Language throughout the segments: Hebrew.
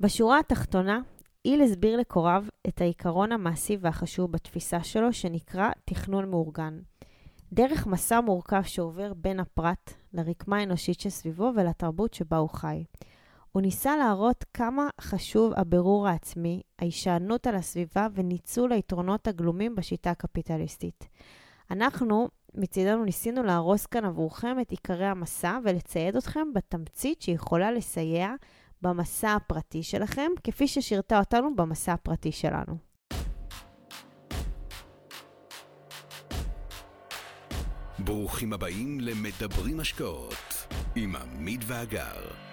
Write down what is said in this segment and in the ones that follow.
בשורה התחתונה, איל הסביר לקוריו את העיקרון המעשי והחשוב בתפיסה שלו, שנקרא תכנון מאורגן. דרך מסע מורכב שעובר בין הפרט לרקמה האנושית שסביבו ולתרבות שבה הוא חי. הוא ניסה להראות כמה חשוב הבירור העצמי, ההישענות על הסביבה וניצול היתרונות הגלומים בשיטה הקפיטליסטית. אנחנו, מצידנו, ניסינו להרוס כאן עבורכם את עיקרי המסע ולצייד אתכם בתמצית שיכולה לסייע במסע הפרטי שלכם, כפי ששירתה אותנו במסע הפרטי שלנו. ברוכים הבאים למדברים השקעות עם עמית ואגר.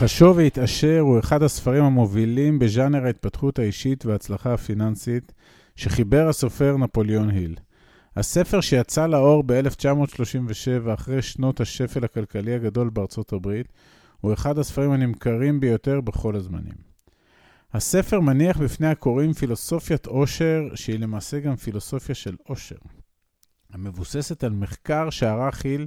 חשוב והתעשר הוא אחד הספרים המובילים בז'אנר ההתפתחות האישית וההצלחה הפיננסית שחיבר הסופר נפוליאון היל. הספר שיצא לאור ב-1937 אחרי שנות השפל הכלכלי הגדול בארצות הברית, הוא אחד הספרים הנמכרים ביותר בכל הזמנים. הספר מניח בפני הקוראים פילוסופיית עושר, שהיא למעשה גם פילוסופיה של עושר, המבוססת על מחקר שערך היל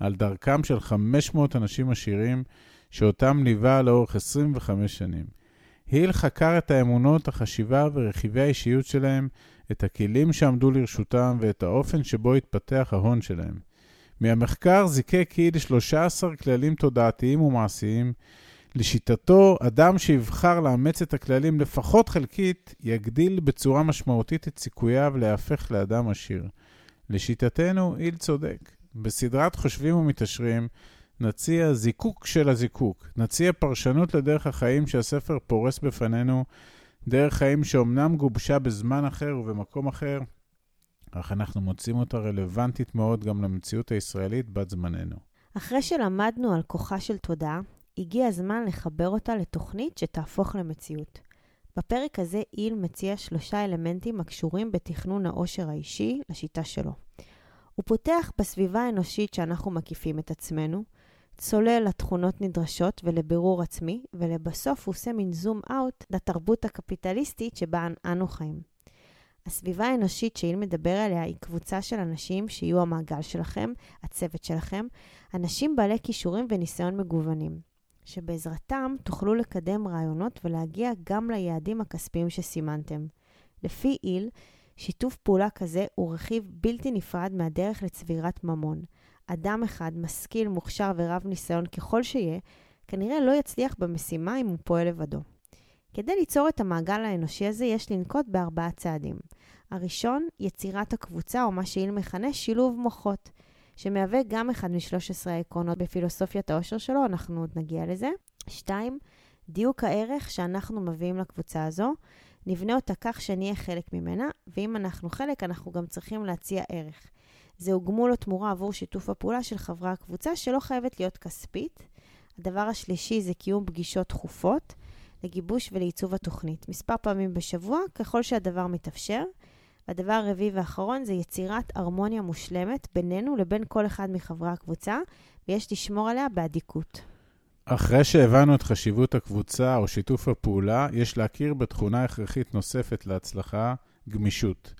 על דרכם של 500 אנשים עשירים, שאותם ליווה לאורך 25 שנים. היל חקר את האמונות, החשיבה ורכיבי האישיות שלהם, את הכלים שעמדו לרשותם ואת האופן שבו התפתח ההון שלהם. מהמחקר זיקק היל 13 כללים תודעתיים ומעשיים. לשיטתו, אדם שיבחר לאמץ את הכללים לפחות חלקית, יגדיל בצורה משמעותית את סיכוייו להפך לאדם עשיר. לשיטתנו, היל צודק. בסדרת חושבים ומתעשרים, נציע זיקוק של הזיקוק. נציע פרשנות לדרך החיים שהספר פורס בפנינו, דרך חיים שאומנם גובשה בזמן אחר ובמקום אחר, אך אנחנו מוצאים אותה רלוונטית מאוד גם למציאות הישראלית בת זמננו. אחרי שלמדנו על כוחה של תודעה, הגיע הזמן לחבר אותה לתוכנית שתהפוך למציאות. בפרק הזה איל מציע שלושה אלמנטים הקשורים בתכנון העושר האישי לשיטה שלו. הוא פותח בסביבה האנושית שאנחנו מקיפים את עצמנו, צולל לתכונות נדרשות ולבירור עצמי, ולבסוף הוא עושה מין זום אאוט לתרבות הקפיטליסטית שבה אנו חיים. הסביבה האנושית שאיל מדבר עליה היא קבוצה של אנשים שיהיו המעגל שלכם, הצוות שלכם, אנשים בעלי כישורים וניסיון מגוונים, שבעזרתם תוכלו לקדם רעיונות ולהגיע גם ליעדים הכספיים שסימנתם. לפי איל, שיתוף פעולה כזה הוא רכיב בלתי נפרד מהדרך לצבירת ממון. אדם אחד, משכיל, מוכשר ורב ניסיון ככל שיהיה, כנראה לא יצליח במשימה אם הוא פועל לבדו. כדי ליצור את המעגל האנושי הזה, יש לנקוט בארבעה צעדים. הראשון, יצירת הקבוצה, או מה שאיל מכנה שילוב מוחות, שמהווה גם אחד מ-13 העקרונות בפילוסופיית העושר שלו, אנחנו עוד נגיע לזה. שתיים, דיוק הערך שאנחנו מביאים לקבוצה הזו. נבנה אותה כך שנהיה חלק ממנה, ואם אנחנו חלק, אנחנו גם צריכים להציע ערך. זהו גמול או תמורה עבור שיתוף הפעולה של חברי הקבוצה, שלא חייבת להיות כספית. הדבר השלישי זה קיום פגישות תכופות לגיבוש ולעיצוב התוכנית, מספר פעמים בשבוע, ככל שהדבר מתאפשר. והדבר הרביעי והאחרון זה יצירת הרמוניה מושלמת בינינו לבין כל אחד מחברי הקבוצה, ויש לשמור עליה באדיקות. אחרי שהבנו את חשיבות הקבוצה או שיתוף הפעולה, יש להכיר בתכונה הכרחית נוספת להצלחה, גמישות.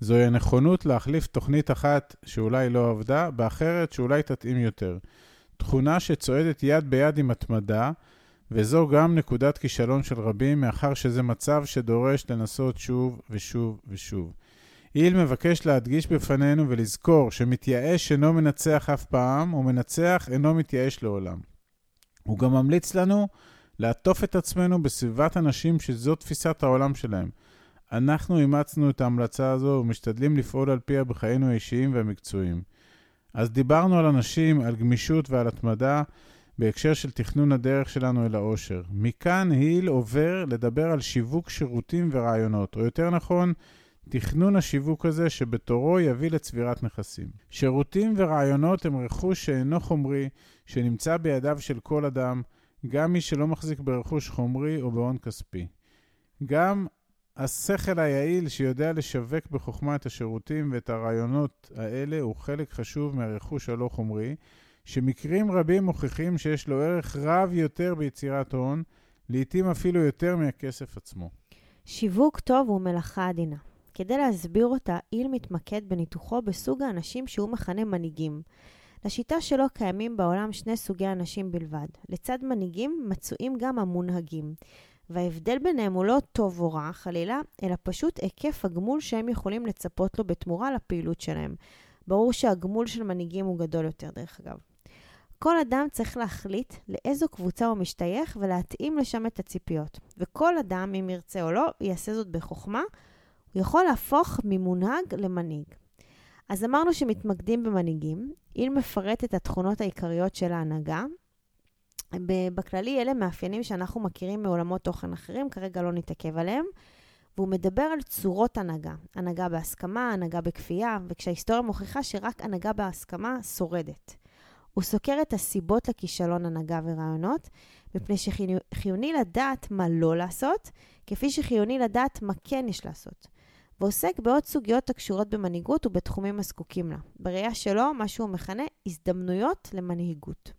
זוהי הנכונות להחליף תוכנית אחת שאולי לא עבדה, באחרת שאולי תתאים יותר. תכונה שצועדת יד ביד עם התמדה, וזו גם נקודת כישלון של רבים, מאחר שזה מצב שדורש לנסות שוב ושוב ושוב. איל מבקש להדגיש בפנינו ולזכור שמתייאש אינו מנצח אף פעם, ומנצח אינו מתייאש לעולם. הוא גם ממליץ לנו לעטוף את עצמנו בסביבת אנשים שזו תפיסת העולם שלהם. אנחנו אימצנו את ההמלצה הזו ומשתדלים לפעול על פיה בחיינו האישיים והמקצועיים. אז דיברנו על אנשים, על גמישות ועל התמדה בהקשר של תכנון הדרך שלנו אל העושר. מכאן היל עובר לדבר על שיווק שירותים ורעיונות, או יותר נכון, תכנון השיווק הזה שבתורו יביא לצבירת נכסים. שירותים ורעיונות הם רכוש שאינו חומרי, שנמצא בידיו של כל אדם, גם מי שלא מחזיק ברכוש חומרי או בהון כספי. גם השכל היעיל שיודע לשווק בחוכמה את השירותים ואת הרעיונות האלה הוא חלק חשוב מהרכוש הלא חומרי, שמקרים רבים מוכיחים שיש לו ערך רב יותר ביצירת הון, לעתים אפילו יותר מהכסף עצמו. שיווק טוב הוא מלאכה עדינה. כדי להסביר אותה, איל מתמקד בניתוחו בסוג האנשים שהוא מכנה מנהיגים. לשיטה שלו קיימים בעולם שני סוגי אנשים בלבד. לצד מנהיגים מצויים גם המונהגים. וההבדל ביניהם הוא לא טוב או רע, חלילה, אלא פשוט היקף הגמול שהם יכולים לצפות לו בתמורה לפעילות שלהם. ברור שהגמול של מנהיגים הוא גדול יותר, דרך אגב. כל אדם צריך להחליט לאיזו קבוצה הוא משתייך ולהתאים לשם את הציפיות. וכל אדם, אם ירצה או לא, יעשה זאת בחוכמה. הוא יכול להפוך ממונהג למנהיג. אז אמרנו שמתמקדים במנהיגים. איל מפרט את התכונות העיקריות של ההנהגה. בכללי, אלה מאפיינים שאנחנו מכירים מעולמות תוכן אחרים, כרגע לא נתעכב עליהם. והוא מדבר על צורות הנהגה, הנהגה בהסכמה, הנהגה בכפייה, וכשההיסטוריה מוכיחה שרק הנהגה בהסכמה שורדת. הוא סוקר את הסיבות לכישלון הנהגה ורעיונות, מפני שחיוני לדעת מה לא לעשות, כפי שחיוני לדעת מה כן יש לעשות. ועוסק בעוד סוגיות הקשורות במנהיגות ובתחומים הזקוקים לה. בראייה שלו, מה שהוא מכנה הזדמנויות למנהיגות.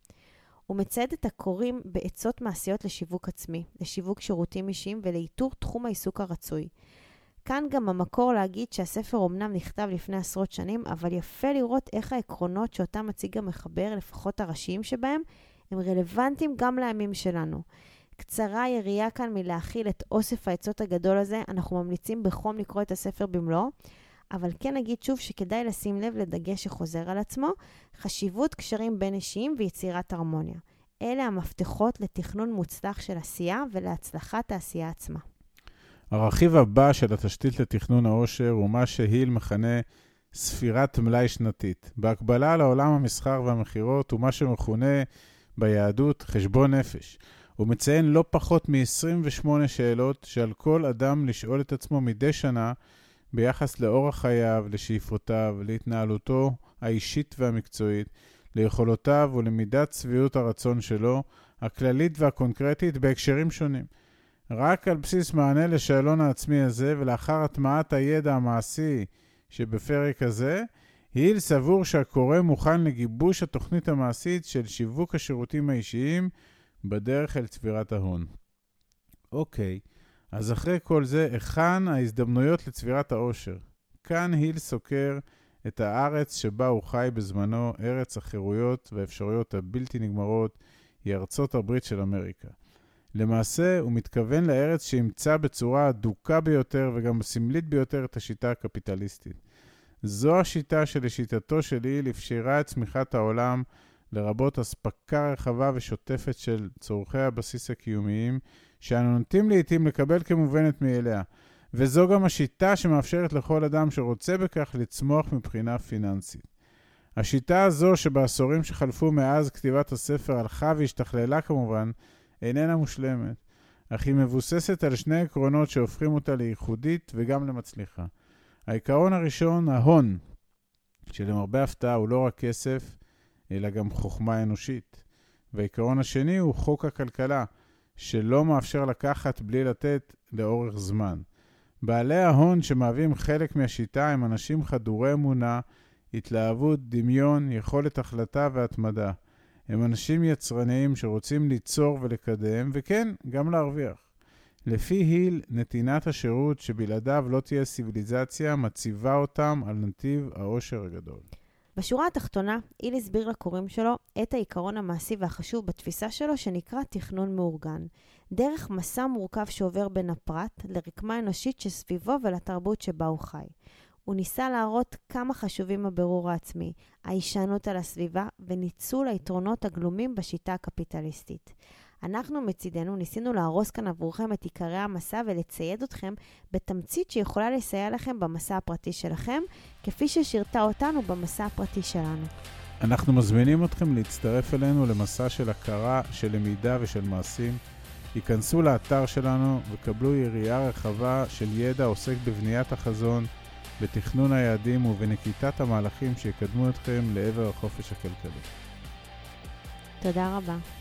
הוא מצייד את הקוראים בעצות מעשיות לשיווק עצמי, לשיווק שירותים אישיים ולאיתור תחום העיסוק הרצוי. כאן גם המקור להגיד שהספר אמנם נכתב לפני עשרות שנים, אבל יפה לראות איך העקרונות שאותם מציג המחבר, לפחות הראשיים שבהם, הם רלוונטיים גם לימים שלנו. קצרה היריעה כאן מלהכיל את אוסף העצות הגדול הזה, אנחנו ממליצים בחום לקרוא את הספר במלואו, אבל כן נגיד שוב שכדאי לשים לב לדגש שחוזר על עצמו, חשיבות קשרים בין אישיים ויצירת הרמוניה. אלה המפתחות לתכנון מוצלח של עשייה ולהצלחת העשייה עצמה. הרכיב הבא של התשתית לתכנון העושר הוא מה שהיל מכנה ספירת מלאי שנתית. בהקבלה לעולם המסחר והמכירות הוא מה שמכונה ביהדות חשבון נפש. הוא מציין לא פחות מ-28 שאלות שעל כל אדם לשאול את עצמו מדי שנה ביחס לאורח חייו, לשאיפותיו, להתנהלותו האישית והמקצועית, ליכולותיו ולמידת שביעות הרצון שלו, הכללית והקונקרטית בהקשרים שונים. רק על בסיס מענה לשאלון העצמי הזה ולאחר הטמעת הידע המעשי שבפרק הזה, היל סבור שהקורא מוכן לגיבוש התוכנית המעשית של שיווק השירותים האישיים בדרך אל צבירת ההון. אוקיי, אז אחרי כל זה, היכן ההזדמנויות לצבירת העושר? כאן היל סוקר את הארץ שבה הוא חי בזמנו, ארץ החירויות והאפשרויות הבלתי נגמרות, היא ארצות הברית של אמריקה. למעשה, הוא מתכוון לארץ שאימצה בצורה הדוקה ביותר וגם הסמלית ביותר את השיטה הקפיטליסטית. זו השיטה שלשיטתו של איל אפשרה את צמיחת העולם, לרבות אספקה רחבה ושוטפת של צורכי הבסיס הקיומיים, שאנו נוטים לעיתים לקבל כמובנת מאליה. וזו גם השיטה שמאפשרת לכל אדם שרוצה בכך לצמוח מבחינה פיננסית. השיטה הזו, שבעשורים שחלפו מאז כתיבת הספר הלכה והשתכללה כמובן, איננה מושלמת, אך היא מבוססת על שני עקרונות שהופכים אותה לייחודית וגם למצליחה. העיקרון הראשון, ההון, שלמרבה הפתעה הוא לא רק כסף, אלא גם חוכמה אנושית. והעיקרון השני הוא חוק הכלכלה, שלא מאפשר לקחת בלי לתת לאורך זמן. בעלי ההון שמהווים חלק מהשיטה הם אנשים חדורי אמונה, התלהבות, דמיון, יכולת החלטה והתמדה. הם אנשים יצרניים שרוצים ליצור ולקדם, וכן, גם להרוויח. לפי היל, נתינת השירות שבלעדיו לא תהיה סיביליזציה, מציבה אותם על נתיב העושר הגדול. בשורה התחתונה, היל הסביר לקוראים שלו את העיקרון המעשי והחשוב בתפיסה שלו שנקרא תכנון מאורגן. דרך מסע מורכב שעובר בין הפרט לרקמה אנושית שסביבו ולתרבות שבה הוא חי. הוא ניסה להראות כמה חשובים הבירור העצמי, ההישענות על הסביבה וניצול היתרונות הגלומים בשיטה הקפיטליסטית. אנחנו מצידנו ניסינו להרוס כאן עבורכם את עיקרי המסע ולצייד אתכם בתמצית שיכולה לסייע לכם במסע הפרטי שלכם, כפי ששירתה אותנו במסע הפרטי שלנו. אנחנו מזמינים אתכם להצטרף אלינו למסע של הכרה, של למידה ושל מעשים. היכנסו לאתר שלנו וקבלו יריעה רחבה של ידע עוסק בבניית החזון, בתכנון היעדים ובנקיטת המהלכים שיקדמו אתכם לעבר החופש הכלכלי. תודה רבה.